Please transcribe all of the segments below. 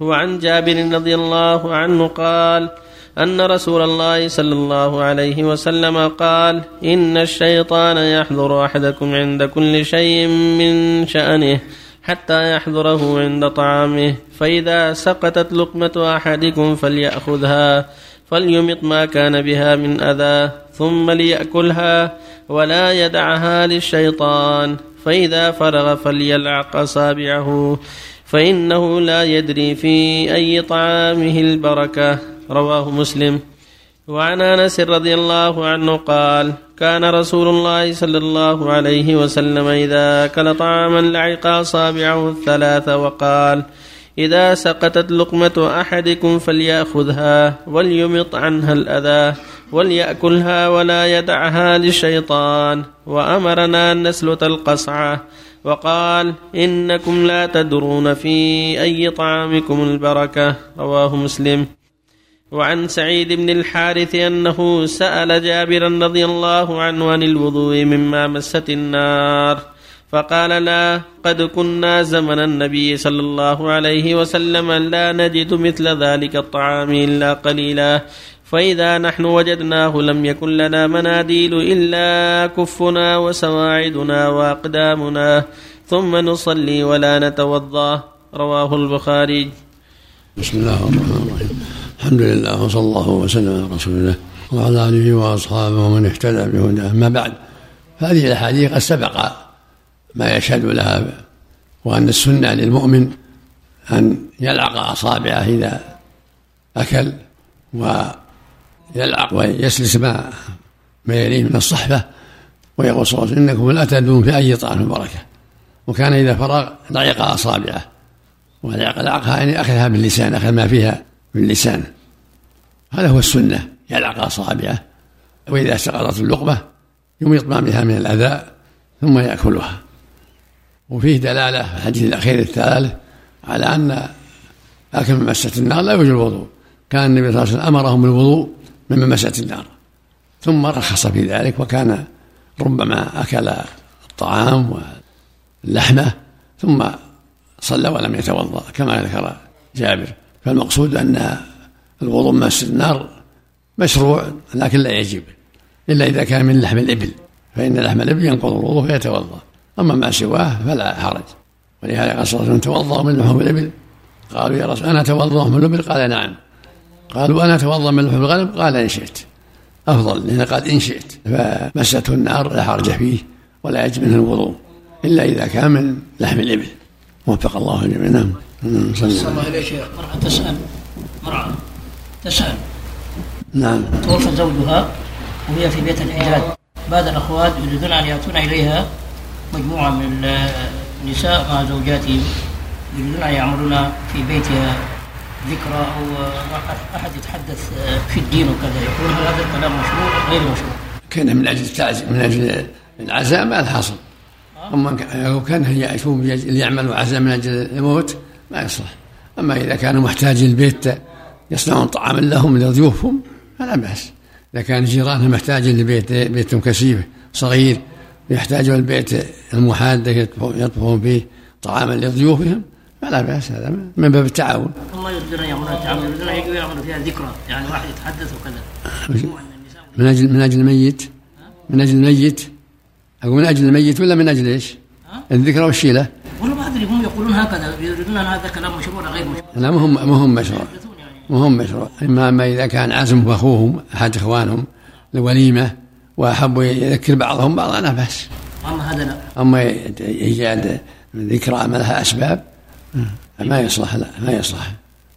وعن جابر رضي الله عنه قال أن رسول الله صلى الله عليه وسلم قال إن الشيطان يحضر أحدكم عند كل شيء من شأنه حتى يحضره عند طعامه فإذا سقطت لقمة أحدكم فليأخذها فليمط ما كان بها من أذى ثم ليأكلها ولا يدعها للشيطان فإذا فرغ فليلعق أصابعه فإنه لا يدري في أي طعامه البركة. رواه مسلم. وعن أنس رضي الله عنه قال كان رسول الله صلى الله عليه وسلم إذا أكل طعاما لعق أصابعه الثلاث وقال إذا سقطت لقمة أحدكم فليأخذها وليمط عنها الأذى وليأكلها ولا يدعها للشيطان. وأمرنا أن نسلت القصعة. وقال إنكم لا تدرون في أي طعامكم البركة رواه مسلم. وعن سعيد بن الحارث أنه سأل جابرا رضي الله عنه عن الوضوء مما مست النار فقال لا قد كنا زمن النبي صلى الله عليه وسلم لا نجد مثل ذلك الطعام إلا قليلا. فإذا نحن وجدناه لم يكن لنا مناديل إلا كفنا وسواعدنا وأقدامنا ثم نصلي ولا نتوضأ. رواه البخاري. بسم الله الرحمن الرحيم. الحمد لله وصلى الله وسلم على رسول الله وعلى آله وأصحابه ومن اهتدى بهداه. أما بعد فهذه الأحاديث قد سبق ما يشهد لها وأن السنة للمؤمن أن يلعق أصابعه إذا أكل و يلعق ويسلس ما ما يليه من الصحبة ويقول صلى الله عليه وسلم إنكم لا تدون في أي طعام البركة وكان إذا فرغ لعق أصابعه. ولعق لعقها يعني أخذها باللسان أخذ ما فيها باللسان. هذا هو السنة يلعق أصابعه. وإذا سقطت اللقمة يميط ما بها من الأذى ثم يأكلها. وفيه دلالة في الحديث الأخير الثالث على أن أكل مسة النار لا يوجد الوضوء. كان النبي صلى الله عليه وسلم أمرهم بالوضوء من ممسة النار. ثم رخص في ذلك وكان ربما أكل الطعام واللحمة ثم صلى ولم يتوضأ كما ذكر جابر. فالمقصود أن الوضوء من مس النار مشروع لكن لا يجب إلا إذا كان من لحم الإبل فإن لحم الإبل ينقض الوضوء فيتوضأ. أما ما سواه فلا حرج. ولهذا قال صلى الله عليه وسلم توضأ من لحم الإبل؟ قالوا يا رسول أنا أتوضأ من الإبل؟ قال نعم. قالوا أنا أتوضأ من لحم الغنم قال إن شئت. أفضل لأن قال إن شئت. فمسته النار لا حرج فيه ولا يجب منه الوضوء إلا إذا كان من لحم الإبل. وفق الله الجميع نعم. صلى الله عليه شيخ. مرأة تسأل. مرأة تسأل. نعم. توفى زوجها وهي في بيت الحجاج بعض الأخوات يريدون أن يأتون إليها. مجموعة من النساء مع زوجاتهم يريدون أن يعملون في بيتها. ذكرى أو أحد يتحدث في الدين وكذا يقول هل هذا الكلام مشروع غير مشروع؟ كان من أجل التعزيم من أجل العزاء ما الحاصل. أما لو كان يعيشون ليعملوا عزاء من أجل الموت ما يصلح. أما إذا كانوا محتاجين البيت يصنعون طعاما لهم لضيوفهم فلا بأس. إذا كان جيرانهم محتاجين لبيت بيتهم كثيف صغير يحتاجون البيت المحاد يطبخون فيه طعاما لضيوفهم فلا بأس هذا من باب التعاون. الله يريدون ان يعملون التعاون يريدون ان يعملوا فيها ذكرى يعني واحد يتحدث وكذا. من أجل من أجل الميت؟ من أجل الميت؟ أقول من أجل الميت ولا من أجل إيش؟ الذكرى والشيلة. والله ما أدري هم يقولون هكذا يريدون أن هذا كلام مشروع ولا غير مشروع لا مهم مهم مشروع. مهم مشروع. إما ما إذا كان عزم أخوهم أحد إخوانهم لوليمه واحبوا يذكر بعضهم بعضا لا بأس. أما هذا لا. أما إيجاد ذكرى ما لها أسباب ما يصلح لا ما يصلح.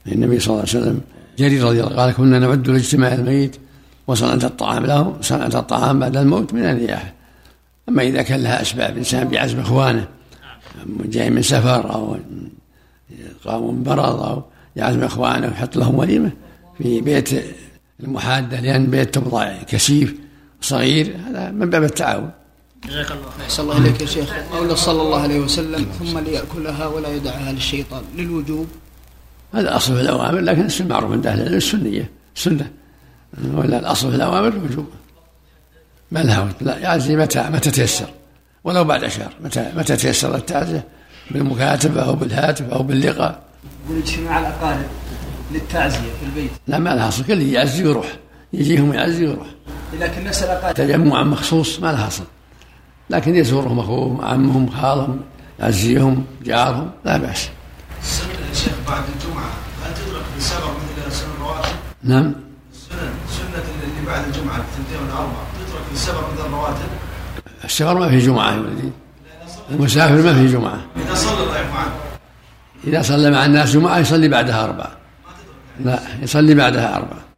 النبي صلى الله عليه وسلم جرير رضي الله قال كنا نعد لأجتماع الميت وصنعة الطعام له صنعة الطعام بعد الموت من الرياح. أما إذا كان لها أسباب إنسان بعزم إخوانه جاي من سفر أو قاموا من مرض أو يعزم إخوانه ويحط لهم وليمة في بيت المحادة لأن بيت تبضع كثيف صغير هذا من باب التعاون. جزاك الله خير. أحسن الله إليك يا شيخ. قول صلى الله عليه وسلم ثم ليأكلها ولا يدعها للشيطان. للوجوب. هذا أصل في الأوامر لكن السنة معروف عند أهل العلم السنية. سنة. ولا الأصل في الأوامر الوجوب. ما لها لا يعزي متى متى تيسر. ولو بعد شهر متى متى تيسر التعزية؟ بالمكاتبة أو بالهاتف أو باللقاء. يقول اجتماع الأقارب للتعزية في البيت. لا ما لها أصل. كل يعزي ويروح. يجيهم يعزي ويروح. لكن نفس الأقارب. تجمع مخصوص ما لها أصل. لكن يزورهم أخوهم عمهم خالهم يعزيهم جارهم لا بأس. السنن يا شيخ بعد الجمعة هل تدرك بسبب مثل سنن الرواتب؟ نعم. السنن سنة اللي بعد الجمعة الثنتين والاربع تترك بسبب مثل الرواتب؟ السفر ما في جمعة يا ولدي. المسافر ما في جمعة. إذا صلى الله عنه. إذا صلى مع الناس جمعة يصلي بعدها أربعة. لا يصلي بعدها أربعة.